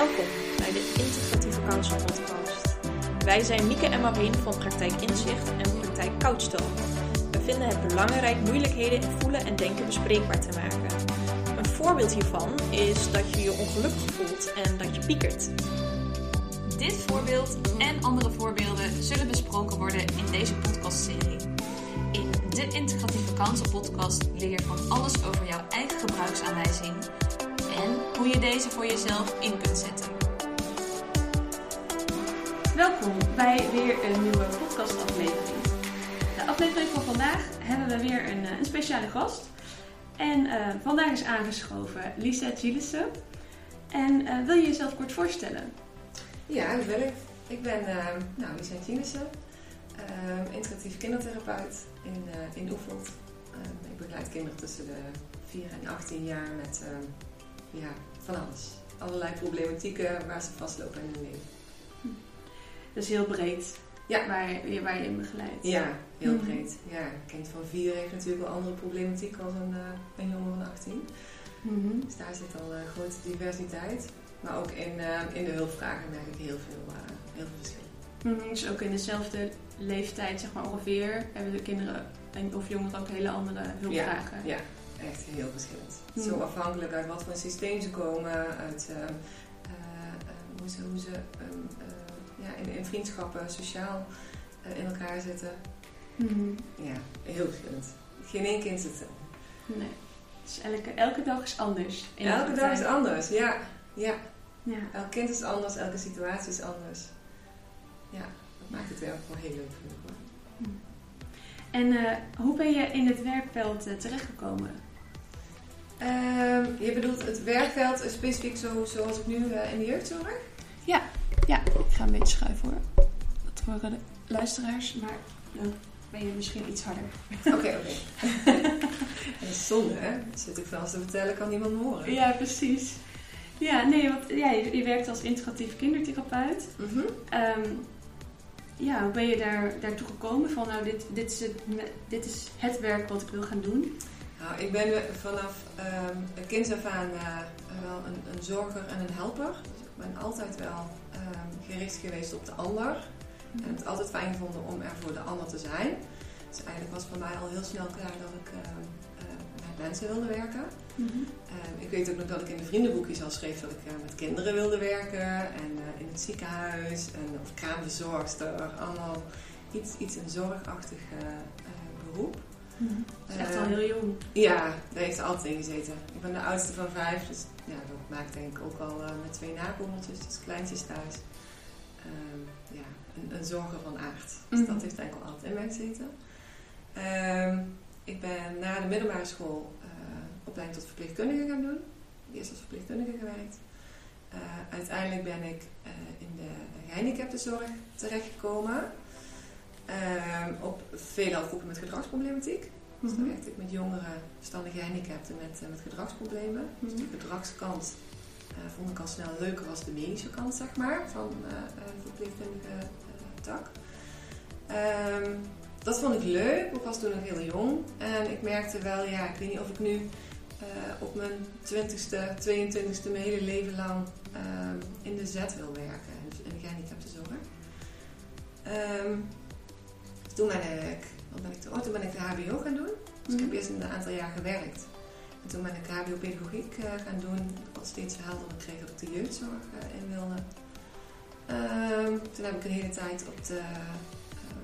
Welkom bij de Integratieve Counsel Podcast. Wij zijn Mieke en Marien van Praktijk Inzicht en Praktijk Couchtalk. We vinden het belangrijk moeilijkheden in voelen en denken bespreekbaar te maken. Een voorbeeld hiervan is dat je je ongelukkig voelt en dat je piekert. Dit voorbeeld en andere voorbeelden zullen besproken worden in deze podcastserie. In de Integratieve Counsel podcast leer je van alles over jouw eigen gebruiksaanwijzing hoe je deze voor jezelf in kunt zetten. Welkom bij weer een nieuwe podcastaflevering. De aflevering van vandaag hebben we weer een, eh, een speciale gast. En eh, vandaag is aangeschoven Lisa Gillissen. En eh, wil je jezelf kort voorstellen? Ja, dat wil ik. Ik ben uh, nou, Lisa Tinissen, uh, integratief kindertherapeut in, uh, in Oefeld. ik begeleid kinderen tussen de 4 en 18 jaar met ja, van alles. Allerlei problematieken waar ze vastlopen in hun leven. Dat is heel breed ja. waar, je, waar je in begeleidt. Ja, heel mm. breed. Ja, een kind van 4 heeft natuurlijk wel andere problematiek als een, een jongen van 18. Mm -hmm. Dus daar zit al een grote diversiteit. Maar ook in, uh, in de hulpvragen merk ik heel veel, uh, heel veel verschil. -hmm, dus ook in dezelfde leeftijd, zeg maar ongeveer, hebben de kinderen en, of jongeren ook hele andere hulpvragen. Ja, ja echt heel verschillend. Mm. Zo afhankelijk uit wat voor een systeem ze komen, uit uh, hoe ze, hoe ze ja, in, in, vriendschappen, sociaal in elkaar zitten. Mm -hmm. Ja, heel verschillend. Geen één kind zit Nee. Dus elke, elke dag is anders. elke dag is anders, ja. Ja. ja. Elk kind is anders, elke situatie is anders. Ja, dat maakt het wel gewoon heel leuk vind ik hoor. En uh, hoe ben je in het werkveld uh, terechtgekomen? Uh, je bedoelt het werkveld specifiek zo, zoals ik nu uh, in de jeugdzorg? Ja, ja, ik ga een beetje schuiven hoor. Dat horen de luisteraars, maar dan ben je misschien iets harder. Oké, oké. Okay. dat is zonde hè? Zit ik alles te vertellen, kan niemand me horen. Ja, precies. Ja, nee, want ja, je, je werkt als integratief kindertherapeut. Mm -hmm. um, ja, hoe ben je daar, daartoe gekomen van nou, dit, dit, is het, dit is het werk wat ik wil gaan doen? Nou, ik ben vanaf um, kind af aan uh, wel een, een, zorger en een helper. Dus ik ben altijd wel um, gericht geweest op de ander. Mm -hmm. En het altijd fijn gevonden om er voor de ander te zijn. Dus eigenlijk was voor mij al heel snel klaar dat ik met mensen wilde werken. Mm -hmm. uh, ik weet ook nog dat ik in de vriendenboekjes al schreef dat ik uh, met kinderen wilde werken en in het ziekenhuis en of kraamverzorgster, allemaal iets, iets een zorgachtig beroep. Dat is echt al heel jong. Ja, daar heeft er altijd in gezeten. Ik ben de oudste van vijf, dus ja, dat maakt denk ik ook al met twee nakomeltjes, dus kleintjes thuis. Ehm, ja, een, een, zorger van aard. Dus Mhm. dat heeft ik al altijd in mij gezeten. Ehm, ik ben na de middelbare school opleiding tot verpleegkundige gaan doen. Eerst als verpleegkundige gewerkt. Uh, uiteindelijk ben ik uh, in de gehandicaptenzorg terechtgekomen. Uh, op veelal groepen met gedragsproblematiek. Dus dan werkte ik met jongeren, verstandige gehandicapten met, met gedragsproblemen. -hmm. Dus de gedragskant vond ik al snel leuker als de medische kant, zeg maar, van de verpleegkundige tak. Ehm, dat vond ik leuk. Ik was toen nog heel jong. En ik merkte wel, ja, ik weet niet of ik nu op mijn 20ste, 22ste, mijn hele leven lang uh, in de Z wil werken. Dus in de gehandicaptenzorg. Um, toen ben ik, wat ben ik toen? Oh, toen ben ik de HBO gaan doen. Dus mm. ik heb eerst een aantal jaar gewerkt. En toen ben ik HBO pedagogiek uh, gaan doen. Ik had steeds helderder kreeg dat ik de jeugdzorg in wilde. Um, toen heb ik een hele tijd op de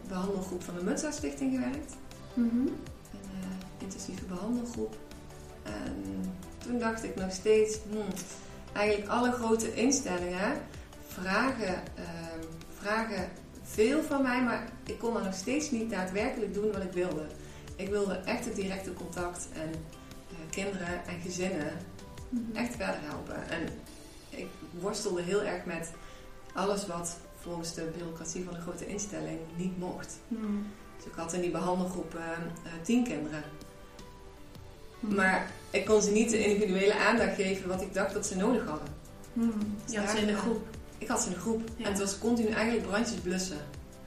behandelgroep van de Munza Stichting gewerkt. Mm -hmm. Een intensieve behandelgroep. En toen dacht ik nog steeds, hmm, eigenlijk alle grote instellingen vragen, uh, vragen veel van mij, maar ik kon dan nog steeds niet daadwerkelijk doen wat ik wilde. Ik wilde echt het directe contact en uh, kinderen en gezinnen Mhm. mm -hmm. echt verder helpen. En ik worstelde heel erg met alles wat volgens de bureaucratie van een grote instelling niet mocht. Mm. Dus ik had in die behandelgroep uh, tien kinderen. Mm. Maar ik kon ze niet de individuele aandacht geven wat ik dacht dat ze nodig hadden. Mm. Had ze in de groep? Ik had ze in de groep. Ja. En het was continu eigenlijk brandjes blussen.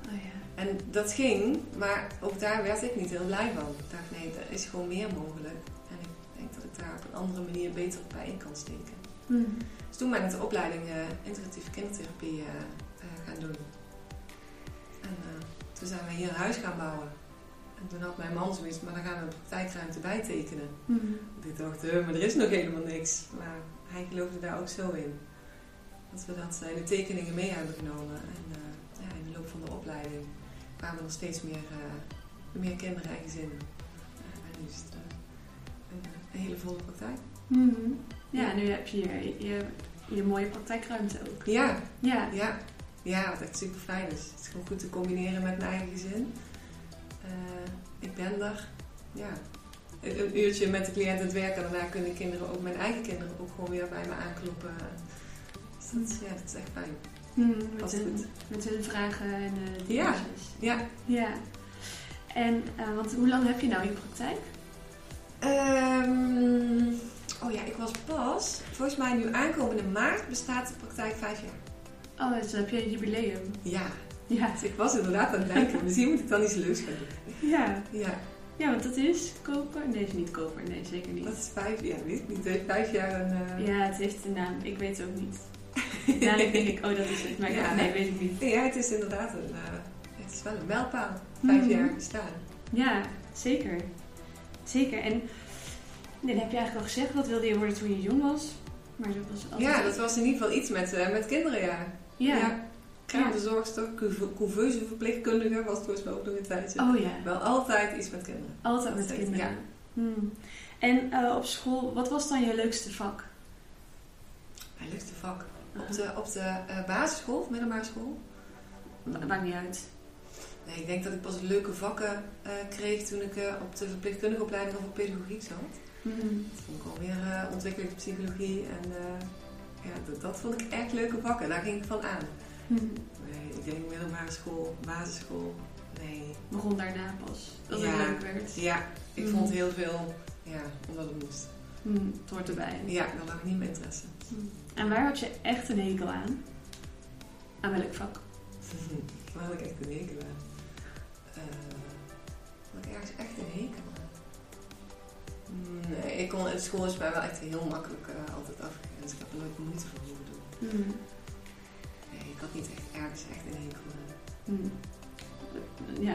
Oh, ja. En dat ging, maar ook daar werd ik niet heel blij van. Ik dacht, nee, er is gewoon meer mogelijk. En ik denk dat ik daar op een andere manier beter bij in kan steken. Mhm. Dus toen ben ik de opleiding eh, integratieve kindertherapie eh, eh, gaan doen. En toen zijn we hier een huis gaan bouwen. En toen had mijn man zoiets, maar dan gaan we een praktijkruimte bijtekenen. Mhm. Ik dacht, maar er is nog helemaal niks. Maar hij geloofde daar ook zo in. Dat we dat eh, in de tekeningen mee hebben genomen. En eh, ja, in de loop van de opleiding kwamen er steeds meer, eh, meer kinderen en gezinnen. En nu is het een, hele volle praktijk. Mhm. Ja, nu heb je je, je, je mooie praktijkruimte ook. Ja, Ja. ja, ja, wat echt super fijn is. Het is gewoon goed te combineren met mijn eigen gezin. Ik ben er, ja, een, een uurtje met de cliënt aan het werken. En daarna kunnen kinderen, ook mijn eigen kinderen, ook gewoon weer bij me aankloppen. Dat, is- ja, dat is echt fijn. Mhm, met, hun, goed. met hun vragen en eh Ja. Ja, Ja. En, eh, want hoe lang heb je nou je praktijk? Ehm, oh ja, ik was pas, volgens mij nu aankomende maart bestaat de praktijk vijf jaar. Oh, dus dan heb je een jubileum. Ja, Ja. dus ik was inderdaad aan het denken, misschien moet ik dan iets leuks gaan doen. Ja. Ja, Ja, want dat is koper. Nee, is niet koper. Nee, zeker niet. dat is vijf jaar, niet. Heeft vijf jaar een... eh, Ja, het heeft een naam. Ik weet het ook niet. Dadelijk denk ik, oh, dat is het. Maar Ja. nee, weet ik niet. Ja, het is inderdaad een, eh, het is wel een mijlpaal. Vijf Mhm. jaar bestaan. Ja, zeker. Zeker. En dat heb je eigenlijk al gezegd. Wat wilde je worden toen je jong was? Maar dat was altijd... Ja, dat was in ieder geval iets met, eh, met kinderen, ja. Ja. Kraamverzorgster, couve- couveuse verpleegkundige was mij ook nog een tijdje. Oh ja. Wel altijd iets met kinderen. Altijd met Altijd, kinderen. ja. Hmm. En eh, op school, wat was dan je leukste vak? Mijn leukste vak. Op de, op de eh, basisschool, of middelbare school. Dat maakt niet uit. Nee, ik denk dat ik pas leuke vakken eh, kreeg toen ik eh, op de verpleegkundige opleiding of op pedagogiek zat. Hmm. Dat vond ik alweer uh, ontwikkeling psychologie en ja, dat, dat vond ik echt leuke vakken. Daar ging ik van aan. Hmm. Nee, ik denk middelbare school, basisschool. Nee. Begon daarna pas. Dat Ja. het leuk werd. Ja, ik Mhm. vond heel veel, ja, omdat het moest. Hmm. Het hoort erbij. Ja, daar lag niet mijn interesse. En waar had je echt een hekel aan? Aan welk vak? Waar had ik echt een hekel aan? Eh, had ik ergens echt een hekel aan? Nee, ik kon, het school is mij wel echt heel makkelijk eh, altijd afgegrensd. Ik heb er nooit moeite voor hoeven doen. Hmm. Nee, ik had niet echt ergens echt een hekel aan. Hmm.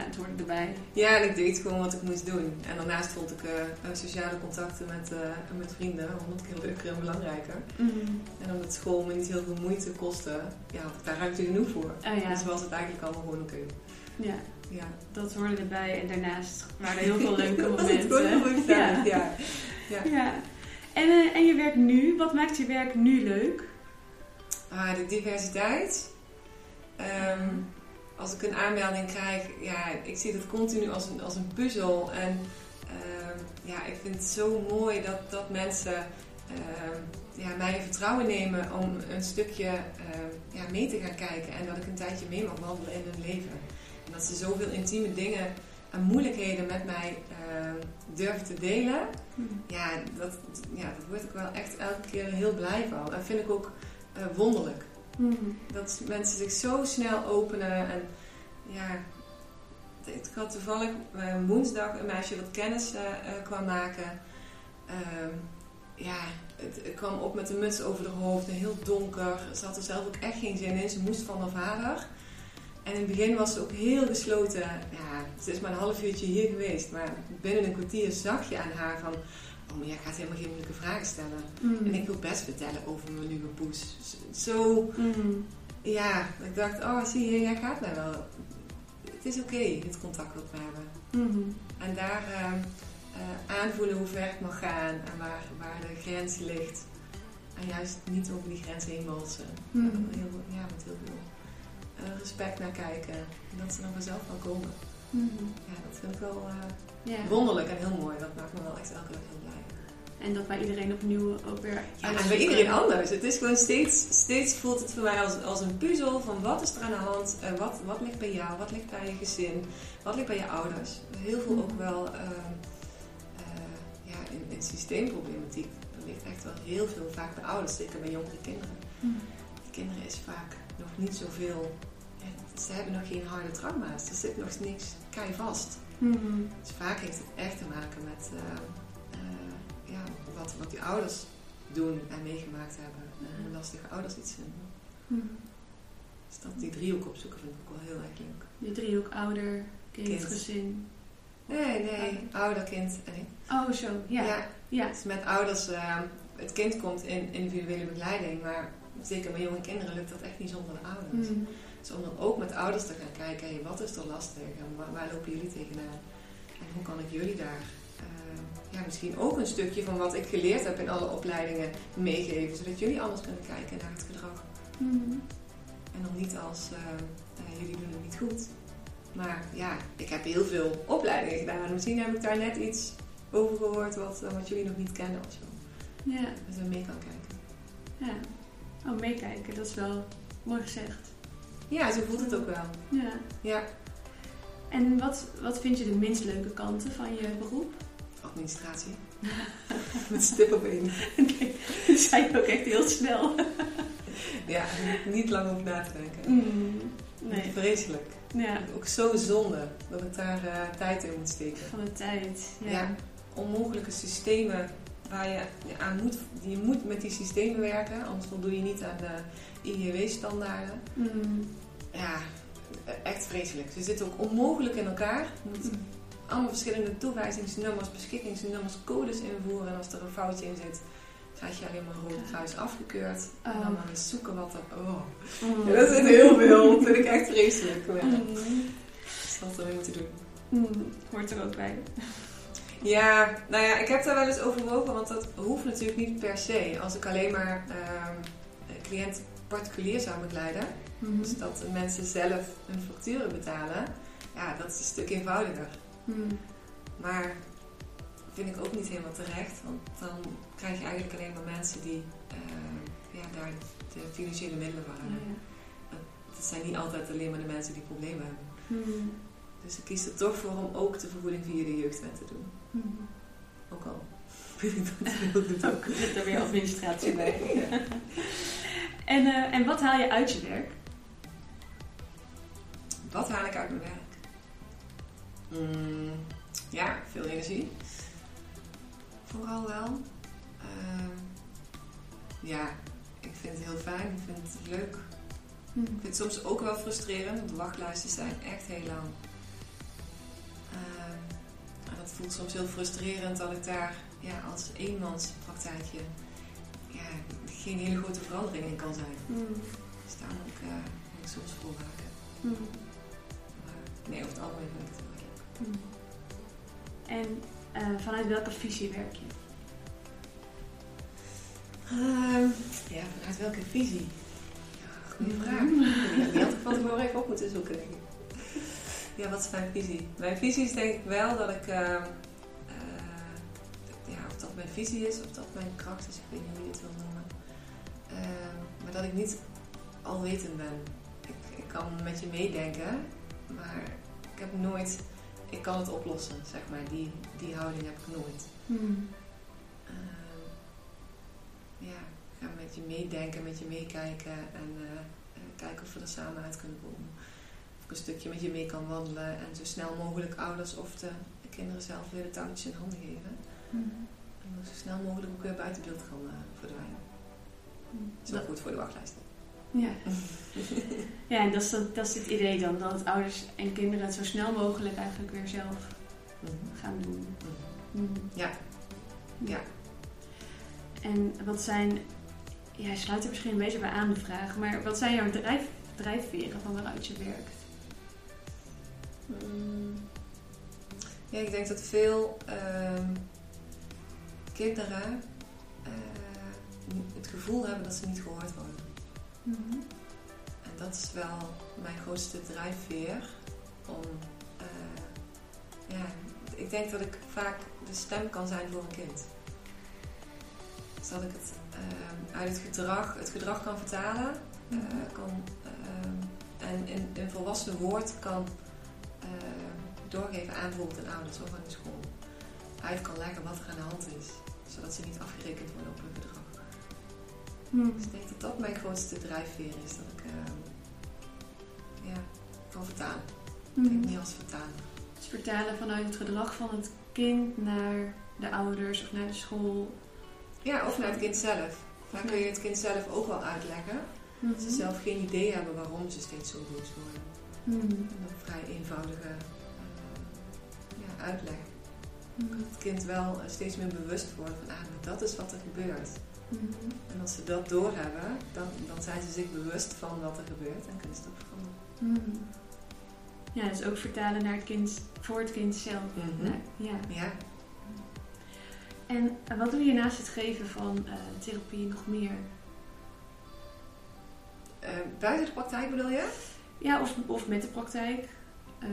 Het erbij. Ja, en ik deed gewoon wat ik moest doen. En daarnaast vond ik eh, eh, sociale contacten met, eh, met vrienden honderd keer leuker en belangrijker. Hmm. En omdat school me niet heel veel moeite kostte, ja, had ik daar ruimte genoeg voor. Oh ja. Dus was het eigenlijk allemaal gewoon oké. ja, Ja. dat hoorde erbij. En daarnaast waren er heel veel leuke Was het gewoon momenten. ja. ja. ja. ja. En, en je werk nu, wat maakt je werk nu leuk? Ah, de diversiteit. Ehm, als ik een aanmelding krijg, ja, ik zie dat continu als een, als een puzzel. En ehm, ja, ik vind het zo mooi dat, dat mensen ehm, ja, mij in vertrouwen nemen om een stukje ehm, ja, mee te gaan kijken. En dat ik een tijdje mee mag wandelen in hun leven. En dat ze zoveel intieme dingen en moeilijkheden met mij durven te delen. Hmm. Ja, dat, ja, daar word ik wel echt elke keer heel blij van. En vind ik ook eh, wonderlijk. Hmm. Dat mensen zich zo snel openen. En ja, ik had toevallig eh, woensdag een meisje wat kennis eh, kwam maken. Ehm, ja, het, kwam op met een muts over haar hoofd heel donker. Ze had er zelf ook echt geen zin in. Ze moest van haar vader. En in het begin was ze ook heel gesloten. Ja, ze is maar een half uurtje hier geweest. Maar binnen een kwartier zag je aan haar van... Oh, maar jij gaat helemaal geen moeilijke vragen stellen. Hmm. En ik wil best vertellen over mijn nieuwe poes. Zo, Hmm. ja, ik dacht, oh zie je, jij gaat mij wel. Het is oké, het contact wat we hebben. Hmm. En daar eh, eh, aanvoelen hoe ver het mag gaan en waar, waar de grens ligt. En juist niet over die grens heen walsen. Hmm. Heel, ja, met heel veel eh, respect naar kijken. En dat ze dan vanzelf wel komen. Hmm. Ja, dat vind ik wel eh, wonderlijk en heel mooi. Dat maakt me wel echt elke dag heel. En dat bij iedereen opnieuw ook weer Ja, en bij iedereen anders. Het is gewoon steeds, steeds voelt het voor mij als, als een puzzel van wat is er aan de hand, uh, wat, wat ligt bij jou, wat ligt bij je gezin, wat ligt bij je ouders. Heel veel ook wel uh, uh, ja, in, in systeemproblematiek. Er ligt echt wel heel veel vaak bij ouders, zeker bij jongere kinderen. Hmm. Kinderen is vaak nog niet zoveel, ja, ze hebben nog geen harde trauma's, er zit nog niks kei vast. Hmm. Dus vaak heeft het echt te maken met wat, wat die ouders doen en meegemaakt hebben. En hoe lastig ouders iets vinden. Mhm. Dus dat die driehoek opzoeken vind ik ook wel heel erg leuk. Je driehoek ouder, kind, Kind. gezin. Nee, nee, ouder, kind en ik. Oh, zo. Ja. Ja. ja. Dus met ouders, eh, het kind komt in individuele begeleiding, maar zeker bij jonge kinderen lukt dat echt niet zonder de ouders. Mhm. Dus om dan ook met ouders te gaan kijken, hey, wat is er lastig en waar, waar lopen jullie tegenaan? En hoe kan ik jullie daar ja, misschien ook een stukje van wat ik geleerd heb in alle opleidingen meegeven, zodat jullie anders kunnen kijken naar het gedrag. Mhm. En dan niet als eh, eh, jullie doen het niet goed. Maar ja, ik heb heel veel opleidingen gedaan. Misschien heb ik daar net iets over gehoord wat, eh, wat jullie nog niet kennen of zo. Ja. Dat je mee kan kijken. Ja. Oh, meekijken. Dat is wel mooi gezegd. Ja, zo voelt het ook wel. Ja. Ja, En wat, wat vind je de minst leuke kanten van je beroep? Administratie. Met stip op één. Nee, dat zei je ook echt heel snel. Ja, niet lang over na te denken. Mm, nee. Vreselijk. Ja, Ook zo zonde dat ik daar eh, tijd in moet steken. van de tijd. Ja. Ja. Onmogelijke systemen waar je je aan moet, je moet met die systemen werken, anders voldoe je niet aan de IGW-standaarden. Mm, Ja, echt vreselijk. Ze zitten ook onmogelijk in elkaar. Je moet mm, allemaal verschillende toewijzingsnummers, beschikkingsnummers, codes invoeren. En als er een foutje in zit, krijg je alleen maar rood kruis afgekeurd. En dan Oh. maar eens zoeken wat er... Oh. mm. Ja, dat is heel veel. Dat vind ik echt vreselijk. Maar Mm, dat is we moeten doen. mm, hoort er ook bij. Ja, nou ja, ik heb daar wel eens overwogen, want dat hoeft natuurlijk niet per se. Als ik alleen maar een cliënt particulier zou begeleiden, Mhm. dus dat mensen zelf hun facturen betalen, ja, dat is een stuk eenvoudiger. Mm, Maar vind ik ook niet helemaal terecht, want dan krijg je eigenlijk alleen maar mensen die ja, daar de financiële middelen voor ja, hebben. ja. Het zijn niet altijd alleen maar de mensen die problemen hebben. Mm, Dus ik kies er toch voor om ook de vergoeding via de jeugdwet te doen. mm. Ook al vind ik dat Ook zit er weer administratie bij. En, eh, en wat haal je uit je werk? Wat haal ik uit mijn werk? Mm, ja, veel energie. Vooral wel. Ehm, ja, ik vind het heel fijn. Ik vind het leuk. Mm, Ik vind het soms ook wel frustrerend, want de wachtlijsten zijn echt heel lang. En dat voelt soms heel frustrerend dat ik daar ja, als eenmanspraktijkje ja, geen hele grote verandering in kan zijn. mm, Dus daar moet ik, eh, moet ik soms volhouden. mm, Maar nee, over het algemeen vind ik het. Mm. En eh, vanuit welke visie werk je? Ehm, ja, vanuit welke visie? Ja, goede Mhm. vraag. Ja, die had ik van tevoren even op moeten zoeken, denk ik. Ja, wat is mijn visie? Mijn visie is denk ik wel dat ik... ehm, eh, ja, of dat mijn visie is, of dat mijn kracht is, ik weet niet hoe je het wil noemen. Ehm, maar dat ik niet alwetend ben. Ik, ik kan met je meedenken, maar ik heb nooit... Ik kan het oplossen, zeg maar. Die, die houding heb ik nooit. Mm, Ehm, ja, ga met je meedenken, met je meekijken en eh, eh, kijken of we er samen uit kunnen komen. Of ik een stukje met je mee kan wandelen en zo snel mogelijk ouders of de, de kinderen zelf weer de touwtjes in handen geven. mm, En dan zo snel mogelijk ook weer buiten beeld kan eh, verdwijnen. mm. Zo goed voor de wachtlijsten. Ja. ja, en dat is, dat, dat is het idee dan. Dat ouders en kinderen het zo snel mogelijk eigenlijk weer zelf Mhm. gaan doen. Mhm. Mm. Ja. Ja. En wat zijn, ja, je sluit er misschien een beetje bij aan de vraag, maar wat zijn jouw drijf, drijfveren van waaruit je werkt? Ja, ik denk dat veel ehm, kinderen eh, het gevoel hebben dat ze niet gehoord worden. Mhm. En dat is wel mijn grootste drijfveer. Om, eh, ja, ik denk dat ik vaak de stem kan zijn voor een kind. Dus dat ik het eh, uit het gedrag, het gedrag kan vertalen. eh, kan, eh, en in een volwassen woord kan eh, doorgeven aan bijvoorbeeld een ouder, of aan de school. Uit kan leggen wat er aan de hand is. Zodat ze niet afgerekend worden op hun gedrag. Mhm. Dus ik denk dat dat mijn grootste drijfveer is. Dat ik eh, ja, kan vertalen. Ik denk Mhm. niet als vertalen. Dus vertalen vanuit het gedrag van het kind naar de ouders of naar de school. Ja, of naar het kind zelf. Maar kun je het kind zelf ook wel uitleggen. Dat ze zelf geen idee hebben waarom ze steeds zo boos worden. En een vrij eenvoudige eh, ja, uitleg. Dat het kind wel eh, steeds meer bewust wordt van, ah, dat is wat er gebeurt. Mhm. En als ze dat doorhebben, dan, dan zijn ze zich bewust van wat er gebeurt en kunnen ze het ook veranderen. Mhm. Ja, dus ook vertalen naar het kind, voor het kind zelf. Mhm. Ja. Ja, En wat doe je naast het geven van eh, therapie nog meer? Eh, buiten de praktijk bedoel je? Ja, of, of met de praktijk. Eh,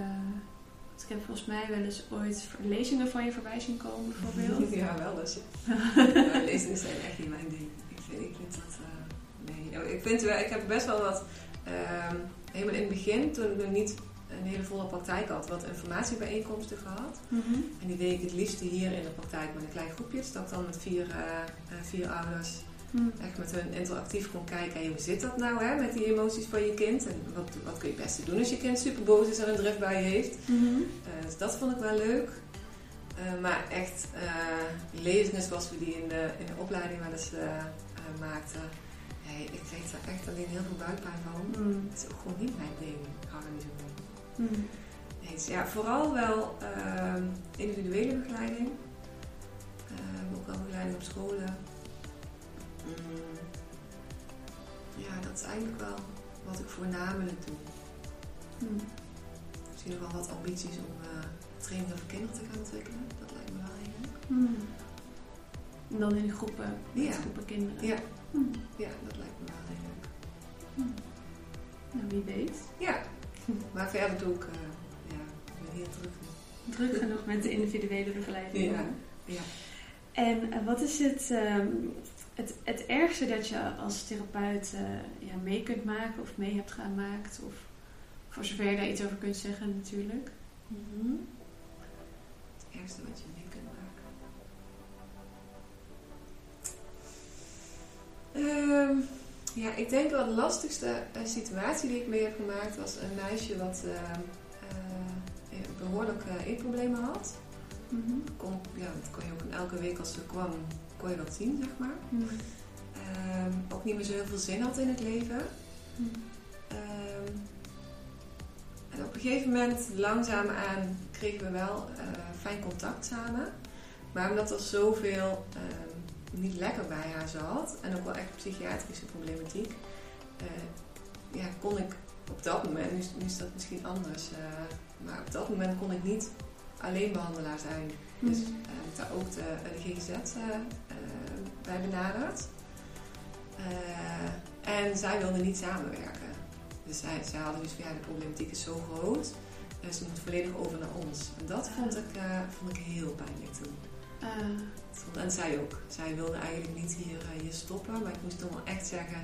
ik heb volgens mij wel eens ooit lezingen van je voorbij zien komen, bijvoorbeeld. Ja, wel dus. Ja, lezingen zijn echt niet mijn ding. Ik vind, ik vind dat... eh, nee, ik, vind wel, ik heb best wel wat... ehm, helemaal in het begin, toen ik nog niet een hele volle praktijk had, wat informatiebijeenkomsten gehad. Mhm. En die deed ik het liefste hier in de praktijk met een klein groepje. Dat dan met vier, eh, eh, vier ouders Echt met hun interactief kon kijken. Hey, hoe zit dat nou hè, met die emoties van je kind? En wat, wat kun je het beste doen als je kind super boos is en een driftbui heeft? Mhm. Eh, dus dat vond ik wel leuk. Eh, maar echt eh, lezingen zoals we die in de, in de opleiding wel eens maakten. Nee, ik kreeg daar echt alleen heel veel buikpijn van. Mhm. Het is ook gewoon niet mijn ding. Ik hou er niet zo van. Mhm. Nee, dus ja, vooral wel individuele begeleiding. Ook wel begeleiding op scholen. Mm. Ja, dat is eigenlijk wel wat ik voornamelijk doe. Misschien nog wel wat ambities om eh trainingen voor kinderen te gaan ontwikkelen. Dat lijkt me wel heel leuk. Mhm. En dan in groepen, Ja. groepen kinderen. Ja. Mhm. Ja, dat lijkt me wel heel leuk. Nou, wie weet. Ja, maar verder doe ik, eh, ja, ik ben heel druk. Druk genoeg met de individuele begeleiding. Ja, ja. En eh, wat is het, ehm, het, het ergste dat je als therapeut eh, ja, mee kunt maken of mee hebt gemaakt? Of voor zover je daar iets over kunt zeggen natuurlijk. Mhm. Het ergste wat je mee kunt maken. Ehm, ja, ik denk wel de lastigste eh, situatie die ik mee heb gemaakt was een meisje wat eh, eh, behoorlijk eh, eetproblemen had. Mhm. Kon, ja, dat kon je ook in elke week als ze kwam, kon je dat zien, zeg maar. Mhm. Ehm, ook niet meer zo heel veel zin had in het leven. Mhm. Ehm, en op een gegeven moment, langzaamaan, kregen we wel eh, fijn contact samen. Maar omdat er zoveel ehm, niet lekker bij haar zat, en ook wel echt psychiatrische problematiek, eh, ja, kon ik op dat moment, nu, is- nu is dat misschien anders, eh, maar op dat moment kon ik niet alleen behandelaar zijn. Dus eh, heb ik daar ook de, de GGZ bij benaderd. Eh, en zij wilde niet samenwerken. Dus zij, zij hadden dus van ja, de problematiek is zo groot. eh, ze moet volledig over naar ons. En dat vond ik, eh, vond ik heel pijnlijk toen. Ah, En zij ook. Zij wilde eigenlijk niet hier, eh, hier stoppen. Maar ik moest toen wel echt zeggen,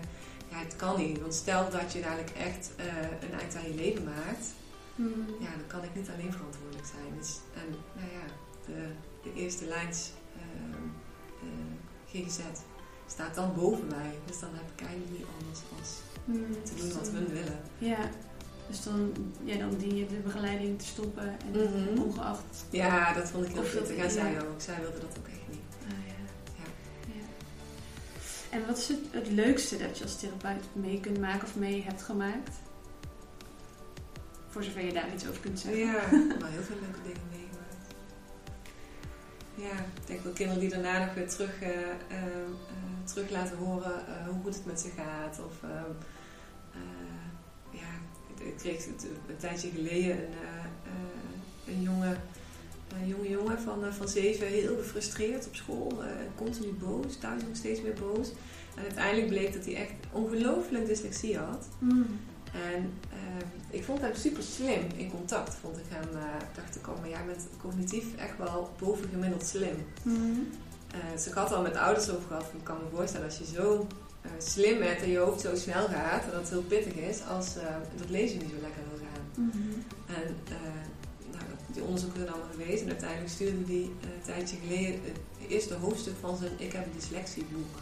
ja het kan niet. Want stel dat je dadelijk echt een eind aan je leven maakt. mhm. Ja, dan kan ik niet alleen verantwoordelijk zijn. Dus, en nou ja, de, de eerste lijns ehm, eh, GGZ staat dan boven mij. Dus dan heb ik eigenlijk niet anders als Mhm. te doen wat hun willen. Ja, dus dan, ja, dan dien je de begeleiding te stoppen en Mhm. ongeacht. Ja, dat vond ik heel pittig. En zij ja. ook. Zij wilde dat ook echt niet. Ah, ja. Ja. Ja. En wat is het, het leukste dat je als therapeut mee kunt maken of mee hebt gemaakt? Voor zover je daar iets over kunt zeggen. Ja, maar heel veel leuke dingen meegemaakt. Ja, ik denk wel kinderen die daarna nog weer terug, eh, eh, eh, terug laten horen hoe goed het met ze gaat. Of ehm, eh, ja, ik, kreeg een tijdje geleden een, een jonge, een jonge jongen van, van zeven, heel gefrustreerd op school, continu boos, thuis ook steeds meer boos. En uiteindelijk bleek dat hij echt ongelooflijk dyslexie had. Mhm. En eh, ik vond hem super slim in contact, vond ik hem. eh dacht ik, oh, maar jij bent cognitief echt wel bovengemiddeld slim. Mhm. Eh, dus ik had al met ouders over gehad, ik kan me voorstellen als je zo eh, slim bent en je hoofd zo snel gaat, en dat het heel pittig is, als dat lezen niet zo lekker wil gaan. Mhm. En nou, die onderzoeken zijn allemaal geweest en uiteindelijk stuurde hij eh, een tijdje geleden het eerste hoofdstuk van zijn Ik heb een dyslexieboek.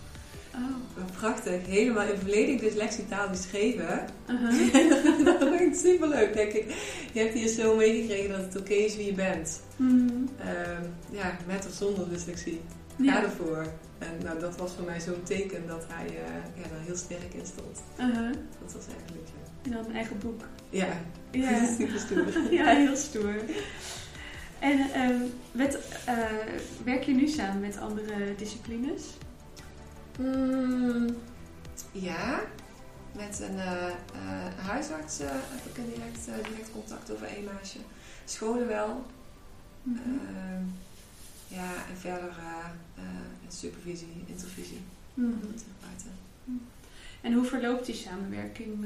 Oh. Prachtig, helemaal in volledig dyslexietaal beschreven. Uh-huh. dat super leuk, denk ik. Je hebt hier zo meegekregen dat het oké is wie je bent. Mhm. Ehm, ja, met of zonder dyslexie. Ga Ja. ervoor. En nou, dat was voor mij zo'n teken dat hij ja, daar heel sterk in stond. Uh-huh. Dat was eigenlijk... eh, En dan een eigen boek. ja, Ja, super stoer. ja heel stoer. En ehm, met, eh, werk je nu samen met andere disciplines? Mm, ja, met een eh, eh, huisarts eh, heb ik een direct, direct contact over één meisje. Scholen wel. Ehm, ja, en verder supervisie, intervisie. Mhm. Therapeuten. En hoe verloopt die samenwerking?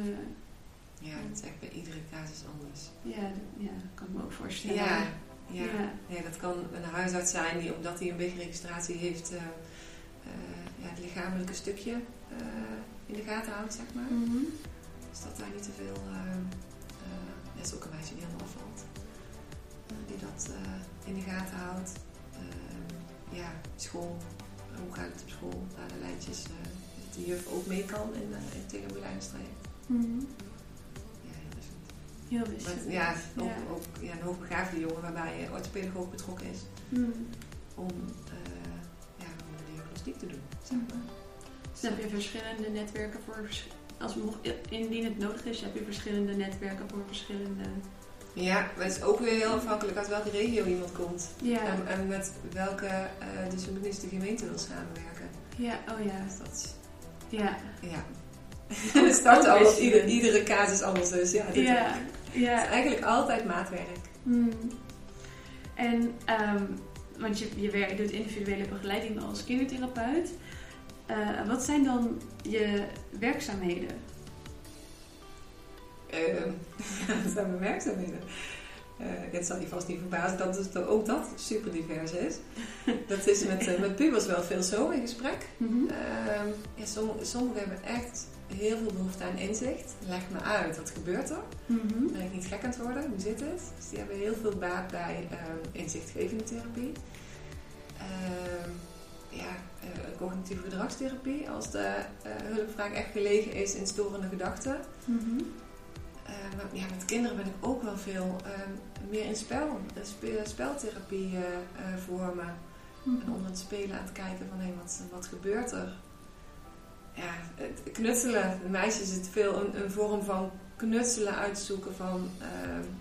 Ja, dat is echt bij iedere casus anders. ja, d- ja, dat kan ik me ook voorstellen. Ja, ja. Ja. Nee, dat kan een huisarts zijn die, omdat hij een wegenregistratie heeft, eh, eh, ja, het lichamelijke stukje eh, in de gaten houdt, zeg maar. Mhm. Dus dat daar niet te veel. Uh, er is ook een meisje die helemaal afvalt. eh, die dat eh, in de gaten houdt. Ja, school. Hoe gaat het op school? Daar de lijntjes. eh, dat de juf ook mee kan in, in tegenbeleidingstraject. Mhm. Ja, heel wisselend. Heel. Maar, ja, ook, Ja. ook ja, een hoogbegaafde jongen waarbij uh, orthopedagoog betrokken is. Mhm. Om, uh, diagnostiek te doen. Dus dan heb je verschillende netwerken voor, als mocht, indien het nodig is, heb je verschillende netwerken voor verschillende. Ja, maar het is ook weer heel afhankelijk uit welke regio iemand komt. Ja, En, en met welke uh, disciplines de gemeente wil samenwerken. ja, oh ja. Dus dat is, Ja, ja. En het start al op wisselen. ieder, iedere casus anders. Dus ja, dit ja, Het ja. is eigenlijk altijd maatwerk. Hmm. En, ehm, want je, je werkt, doet individuele begeleiding als kindertherapeut. Eh, wat zijn dan je werkzaamheden? Ehm dat zijn mijn werkzaamheden. Uh, zal je vast niet verbazen dat, het, ook dat super divers is. Dat is met, met pubers wel veel zo in gesprek. Ja, sommige, sommigen hebben echt heel veel behoefte aan inzicht. Leg me uit, wat gebeurt er? Mhm. Ben ik niet gek aan het worden? Hoe zit het? Dus die hebben heel veel baat bij ehm, inzichtgevende therapie. Ehm, ja, eh, cognitieve gedragstherapie. Als de eh, hulpvraag echt gelegen is in storende gedachten. Mhm. Uh, maar ja, met kinderen ben ik ook wel veel uh, meer in spel, spe speltherapie uh, vormen. Mhm. En onder het spelen aan het kijken van hé, wat, wat gebeurt er? Ja, het knutselen. Meisjes is het veel een, een vorm van knutselen uitzoeken van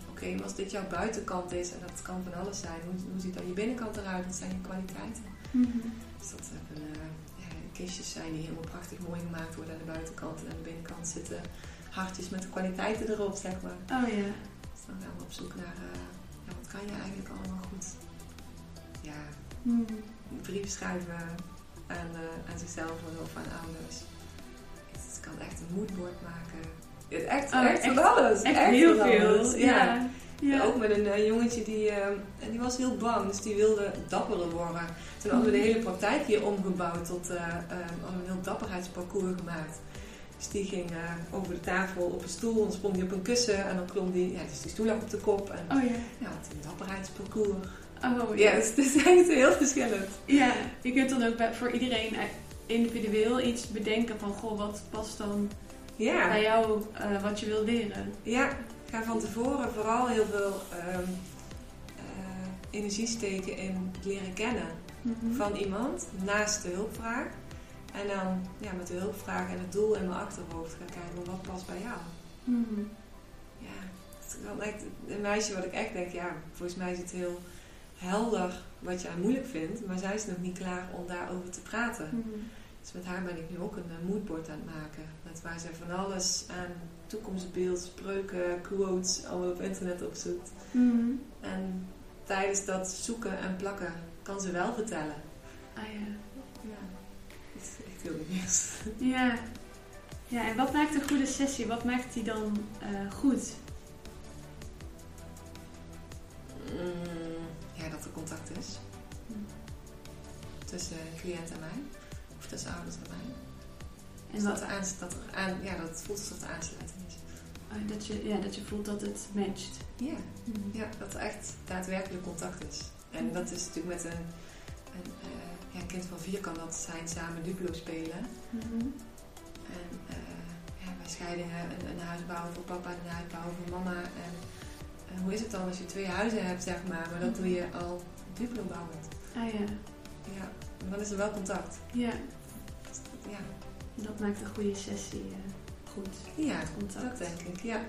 oké, okay, als dit jouw buitenkant is, en dat kan van alles zijn, hoe, hoe ziet dan je binnenkant eruit? Wat zijn je kwaliteiten? Mhm. Dus dat kunnen ja, kistjes zijn die helemaal prachtig mooi gemaakt worden aan de buitenkant en aan de binnenkant zitten hartjes met de kwaliteiten erop, zeg maar. Oh ja. Dus dan gaan we op zoek naar uh, ja, wat kan je eigenlijk allemaal goed. Ja, mm. brief schrijven aan, uh, aan zichzelf of aan ouders. Het kan echt een moodboard maken. Het echt, oh, echt, echt van alles. Echt, echt heel veel. Ja. ja. ja. Ook met een uh, jongetje die, en die was heel bang, dus die wilde dapperder worden. Toen hadden we de hele praktijk hier omgebouwd tot uh, een heel dapperheidsparcours gemaakt. Dus die ging uh, over de tafel op een stoel, dan sprong hij op een kussen en dan klom die, ja, dus die stoel lag op de kop. En oh ja. ja, het een dapperheidsparcours. Oh ja. Ja, dus het is echt heel verschillend. Ja, je kunt dan ook voor iedereen individueel iets bedenken van, goh, wat past dan ja. bij jou, uh, wat je wil leren. Ja, ga van tevoren vooral heel veel um, uh, energie steken in het leren kennen mm -hmm. van iemand naast de hulpvraag. En dan ja, met de hulpvraag en het doel in mijn achterhoofd gaan kijken wat past bij jou. Mm -hmm. Ja, dan echt een meisje wat ik echt denk, ja, volgens mij is het heel helder wat je aan moeilijk vindt, maar zij is nog niet klaar om daarover te praten. Mm -hmm. Dus met haar ben ik nu ook een uh, moodboard aan het maken. Met waar zij van alles aan toekomstbeeld, spreuken, quotes, allemaal op internet opzoekt. Mm -hmm. En tijdens dat zoeken en plakken kan ze wel vertellen. Ah ja. Ja. Dat is echt heel divers. Ja. Ja, en wat maakt een goede sessie? Wat maakt die dan uh, goed? Mm, ja, dat er contact is. Mm. Tussen cliënt en mij. Tussen ouders en mij. En dus wat? dat, dat, er aan, ja, dat het voelt alsof er aansluiting is. Oh, dat, je, ja, dat je voelt dat het matcht. Ja. Mm. ja, dat er echt daadwerkelijk contact is. En dat is natuurlijk met een, een, uh, ja, een kind van vier kan dat zijn samen Duplo spelen. Mm -hmm. En uh, ja, bij scheidingen een, een huis bouwen voor papa en een huis bouwen voor mama. En uh, hoe is het dan als je twee huizen hebt, zeg maar, maar dat doe je al Duplo bouwend. Ah ja. ja. Dan is er wel contact. Ja, Ja, dat maakt een goede sessie eh, goed. ja Contact. dat denk ik. Ja.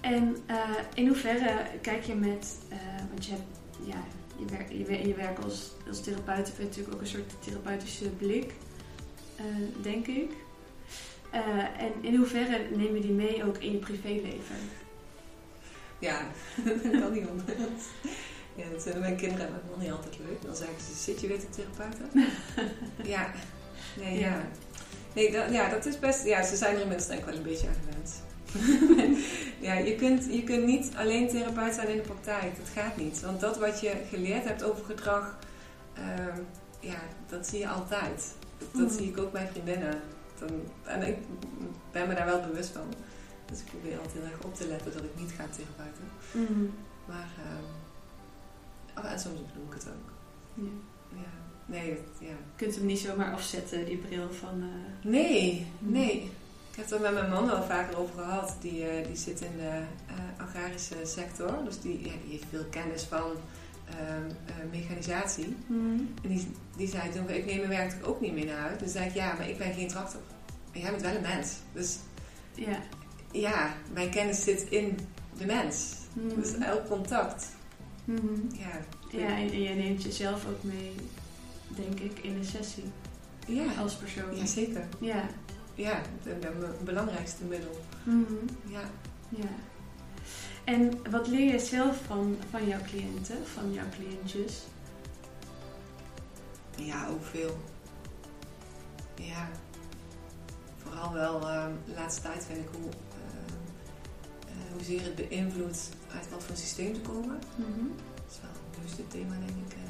En eh, in hoeverre kijk je met, eh, want je hebt, ja, je, werk, je, je werk als, als therapeut heb je natuurlijk ook een soort therapeutische blik, denk ik. En in hoeverre neem je die mee ook in je privéleven? Ja, dat kan niet anders. Ja, dat vinden mijn kinderen ook nog niet altijd leuk. Dan zeggen ze, zit je weer te therapeuten? ja. Nee, ja. Nee, dat, ja, dat is best... Ja, ze zijn er inmiddels denk ik wel een beetje aan gewend. ja, je kunt, je kunt niet alleen therapeut zijn in de praktijk. Dat gaat niet. Want dat wat je geleerd hebt over gedrag... ehm, ja, dat zie je altijd. Dat, dat Mhm. zie ik ook bij vriendinnen. Dan, en ik ben me daar wel bewust van. Dus ik probeer altijd heel erg op te letten dat ik niet ga therapeuten. Mm. Maar, ehm oh, en soms doe ik het ook. Ja. Ja. Nee, ja. Je kunt hem niet zomaar afzetten, die bril van... eh, Nee, nee. Ik heb het er met mijn man wel vaker over gehad. Die, eh, die zit in de eh, agrarische sector. Dus die, ja, die heeft veel kennis van ehm, eh, mechanisatie. mm. En die, die zei toen, ik neem mijn werk toch ook niet mee naar huis. Dus zei ik, ja, maar ik ben geen tractor. En jij bent wel een mens. Dus Ja. ja, mijn kennis zit in de mens. Mm. Dus elk contact. Ja, Ja, en, en jij neemt jezelf ook mee, denk ik, in de sessie ja. als persoon. ja zeker. Ja. Ja, het het belangrijkste middel. Mhm. Ja. Ja. En wat leer je zelf van, van jouw cliënten, van jouw cliëntjes? ja, ook veel. Ja. Vooral wel ehm, de laatste tijd vind ik hoe, ehm, eh, hoezeer het beïnvloedt uit wat voor systeem ze komen. Dat is wel het nieuwste thema, denk ik.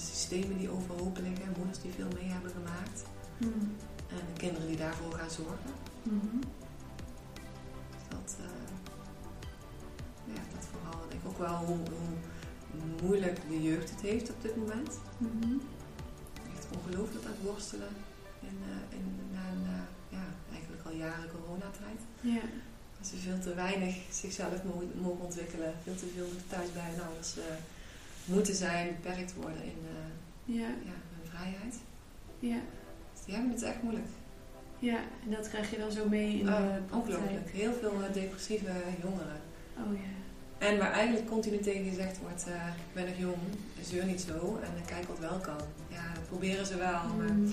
De systemen die overhoop liggen, moeders die veel mee hebben gemaakt. Mhm. En de kinderen die daarvoor gaan zorgen. Mhm. Dat, eh, ja, dat vooral. Ik denk ook wel hoe, hoe moeilijk de jeugd het heeft op dit moment. Mhm. Echt ongelooflijk aan het worstelen. In, eh, in, na, na, ja, eigenlijk al jaren coronatijd. Ja. Dat ze veel te weinig zichzelf mo- mogen ontwikkelen. Veel te veel thuis bij hun ouders eh, moeten zijn, beperkt worden in eh, Ja. ja, hun vrijheid. Ja. Dus die hebben het echt moeilijk. Ja, en dat krijg je dan zo mee in Ah, de praktijk. ongelooflijk. Heel veel eh, depressieve jongeren. Oh ja. En waar eigenlijk continu tegen gezegd wordt, eh, ik ben nog jong, zeur niet zo en dan kijk wat wel kan. Ja, dat proberen ze wel, maar Mhm.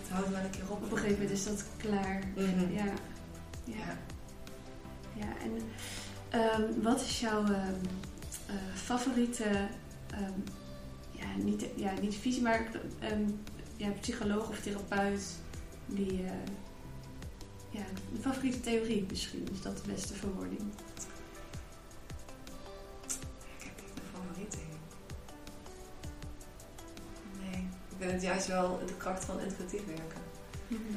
het houdt wel een keer op. Op een gegeven moment is dat klaar. Mhm. Ja. Ja. Ja. Ja, en ehm, wat is jouw ehm, eh, favoriete, ehm, ja, niet, ja, niet visie, maar ehm, ja, psycholoog of therapeut die, eh, ja, een favoriete theorie misschien, is dat de beste verwoording? Ik heb niet een favoriet in. Nee, ik vind het juist wel de kracht van integratief werken.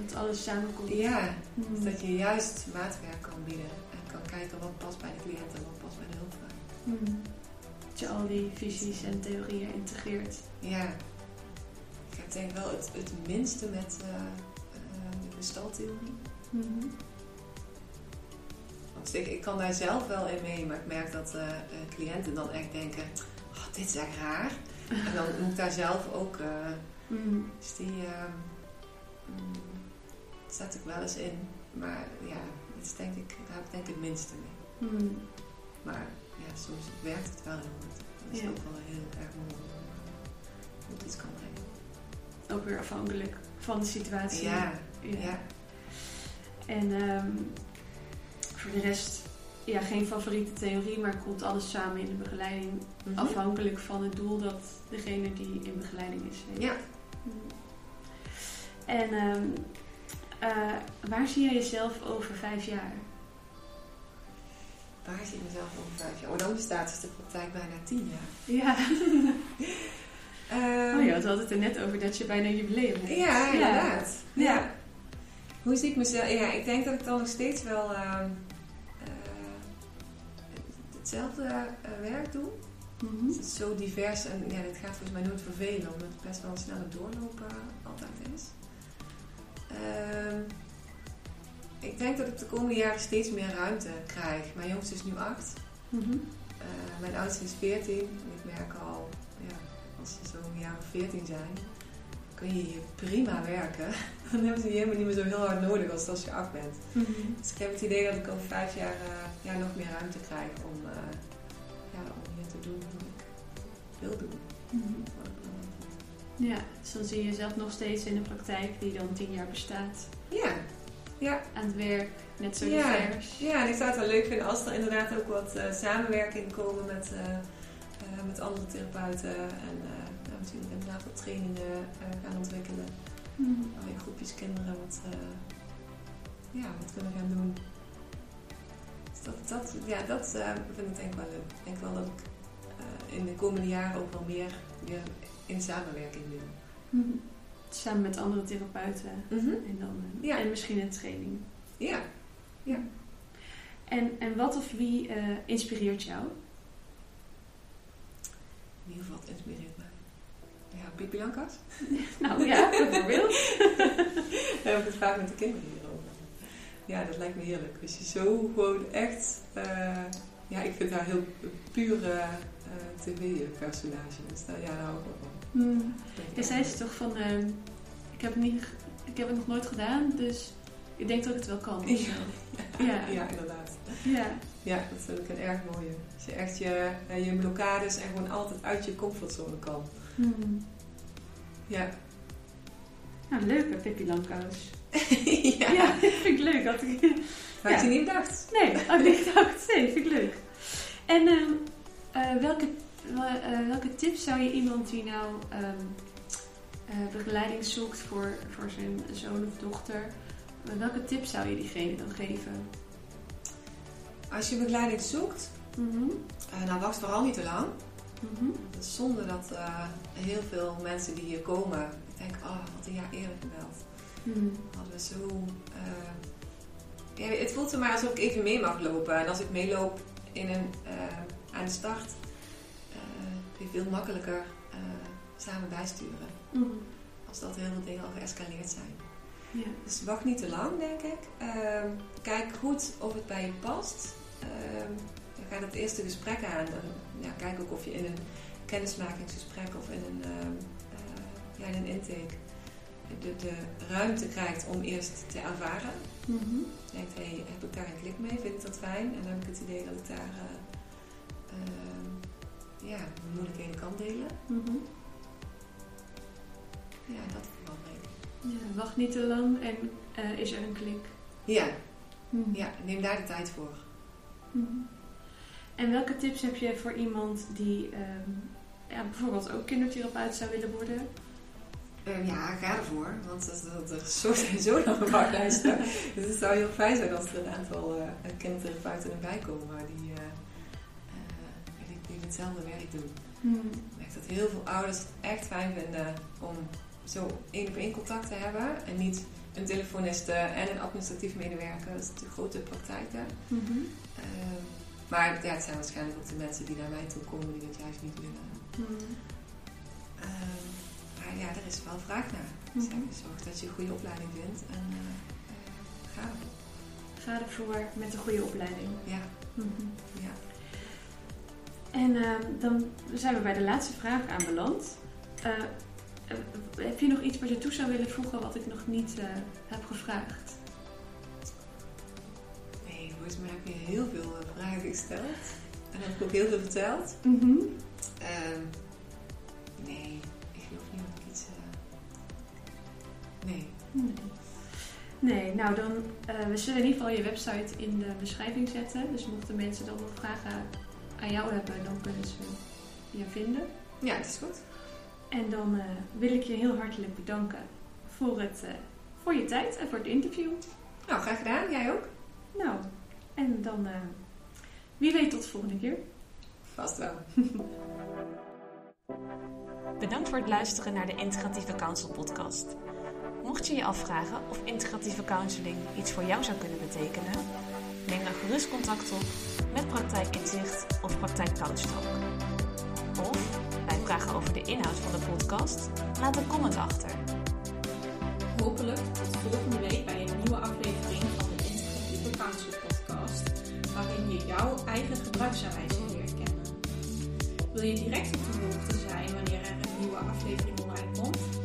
Dat alles samenkomt. Ja, Mhm. dus dat je juist maatwerk kan bieden en kan kijken wat past bij de cliënt en wat past bij de hulpvraag. Mhm. Dat je al die visies en theorieën integreert. Ja, ik heb denk wel het, het minste met eh, eh, de gestaltheorie. Mhm. Want ik, ik kan daar zelf wel in mee, maar ik merk dat eh, cliënten dan echt denken, oh, dit is echt raar. En dan moet ik daar zelf ook, Mhm. dus die ehm, mm, zet ik wel eens in. Maar ja, dat is denk ik, daar heb ik denk ik het minste mee. Mhm. Maar ja, soms werkt het wel heel goed. Dat is Ja. ook wel heel erg mooi hoe het iets kan brengen. Ook weer afhankelijk van de situatie. Ja, Ja. ja. En ehm, voor de rest, ja, geen favoriete theorie, maar komt alles samen in de begeleiding. Mhm. Afhankelijk van het doel dat degene die in begeleiding is. Ja. Mhm. En ehm, eh, waar zie jij jezelf over vijf jaar? Waar zie ik mezelf over vijf jaar? Oh, dan bestaat dus de praktijk bijna tien jaar. Ja. Ehm, Oh ja, we hadden het er net over dat je bijna jubileum hebt. Ja, inderdaad. Ja. Ja. Hoe zie ik mezelf? Ja, ik denk dat ik dan nog steeds wel ehm, eh, hetzelfde eh, werk doe. Mhm. Het is zo divers en ja, dit gaat volgens mij nooit vervelen, omdat het best wel een snelle doorloop eh, altijd is. Ehm, ik denk dat ik de komende jaren steeds meer ruimte krijg. Mijn jongste is nu acht. Mhm. Eh, mijn oudste is 14 en ik merk al, ja, als ze zo'n jaar of 14 zijn, kun je hier prima werken. Dan hebben ze je helemaal niet meer zo heel hard nodig als als je af bent. Mhm. Dus ik heb het idee dat ik over vijf jaar eh, ja, nog meer ruimte krijg om, eh, ja, om hier te doen wat ik wil doen. Mhm. Wat ik belangrijk vind. Ja, dus dan zie je jezelf nog steeds in de praktijk die dan tien jaar bestaat. Ja, ja, Aan het werk, net zo Ja. divers. ja, en ik zou het wel leuk vinden als er inderdaad ook wat eh, samenwerking komen met, eh, eh, met andere therapeuten. En nou, ook inderdaad wat trainingen gaan ontwikkelen. Waarin groepjes kinderen wat, ja, wat kunnen gaan doen. Dus dat, dat, ja, dat vind ik denk ik wel leuk. Ik denk wel dat ik in de komende jaren ook wel meer weer in samenwerking wil. Mhm. Samen met andere therapeuten. En, dan, eh, Ja. en misschien een training. Ja, En, en wat of wie eh, inspireert jou? in ieder geval het inspireert mij. Ja, Pipi Lankas. Nou ja, bijvoorbeeld. Daar heb ik het vaak met de kinderen hierover. Ja, dat lijkt me heerlijk. Als je zo gewoon echt... eh, ja, ik vind haar heel pure eh, tv-personage. Dus daar, ja, daar hou ik wel van. Ja, echt zei ze toch van, ehm, ik, heb het niet, ik heb het nog nooit gedaan, dus ik denk dat ik het wel kan. Ja. ja, inderdaad. Ja. Ja, dat vind ik een erg mooie. Als je echt je, eh, je blokkades en gewoon altijd uit je comfortzone kan. Mhm. Ja. Nou, leuk hè, Pippi Langkous. ja. Ja, vind ik leuk. Had ik... Had Ja. je niet bedacht? Nee, had ik niet gedacht. Nee, vind ik leuk. En ehm, eh, welke, wel- welke tips zou je iemand die nou ehm, eh, begeleiding zoekt voor, voor zijn zoon of dochter, eh, welke tips zou je diegene dan geven? Als je begeleiding zoekt, Mhm. eh, nou wacht vooral niet te lang. Mhm. Het is zonde dat eh, heel veel mensen die hier komen, ik denk, oh, wat een jaar eerder gebeld. Mhm. Hadden we zo. eh, ja, het voelt er maar alsof ik even mee mag lopen. En als ik meeloop in een, eh, aan de start, eh, veel makkelijker eh, samen bijsturen. Mhm. Als dat heel veel dingen al geëscaleerd zijn. Ja. Dus wacht niet te lang, denk ik. Ehm, kijk goed of het bij je past. Ehm ga het eerste gesprek aan. En, ja, kijk ook of je in een kennismakingsgesprek of in een, ehm, eh, ja, in een intake de, de ruimte krijgt om eerst te ervaren. Mhm. Denkt, hey, heb ik daar een klik mee? Vind ik dat fijn? En dan heb ik het idee dat ik daar eh, ja, mijn moeilijkheden kan delen. Mhm. Ja, dat vooral ik. Ja, wacht niet te lang en eh, is er een klik. Ja, Mhm. ja, neem daar de tijd voor. Mhm. En welke tips heb je voor iemand die ehm, ja, bijvoorbeeld ook kindertherapeut zou willen worden? Ehm, ja, ga ervoor. Want dat, dat, er is zo, zo lange wachtlijsten. dus het zou heel fijn zijn als er een aantal eh kindertherapeuten erbij komen die, hetzelfde werk doen. Mhm. Ik merk dat heel veel ouders het echt fijn vinden om zo één op één contact te hebben. En niet een telefoniste en een administratief medewerker. Dat zijn de grote praktijken. Mhm. Ehm, maar ja, het zijn waarschijnlijk ook de mensen die naar mij toe komen die dat juist niet willen. Mhm. Ehm, maar ja, er is wel vraag naar. Mhm. zorg dat je een goede opleiding vindt en eh, eh, ga ervoor. Ga ervoor met een goede opleiding. Ja, Mhm. ja. En ehm, dan zijn we bij de laatste vraag aanbeland. Eh, eh, heb je nog iets wat je toe zou willen voegen wat ik nog niet eh, heb gevraagd? Nee, volgens mij heb je heel veel vragen gesteld. En heb ik ook heel veel verteld. Mhm. Ehm, nee, ik geloof niet dat ik iets... Nee. Nee. Nee, nou dan, we zullen in ieder geval je website in de beschrijving zetten. Dus mochten mensen dan nog vragen aan jou hebben, dan kunnen ze je vinden. Ja, het is goed. En dan eh, wil ik je heel hartelijk bedanken voor, het, eh, voor je tijd en voor het interview. Nou, graag gedaan. Jij ook? Nou, en dan eh, wie weet tot de volgende keer. Vast wel. Bedankt voor het luisteren naar de Integratieve Counsel podcast. Mocht je je afvragen of integratieve counseling iets voor jou zou kunnen betekenen, Neem dan gerust contact op met Praktijkinzicht of Praktijk Of bij vragen over de inhoud van de podcast, laat een comment achter. Hopelijk tot volgende week bij een nieuwe aflevering van de Integratieve Counsel Podcast, waarin je jouw eigen gebruiksaanwijzing leert kennen. Wil je direct op de hoogte zijn wanneer er een nieuwe aflevering online komt?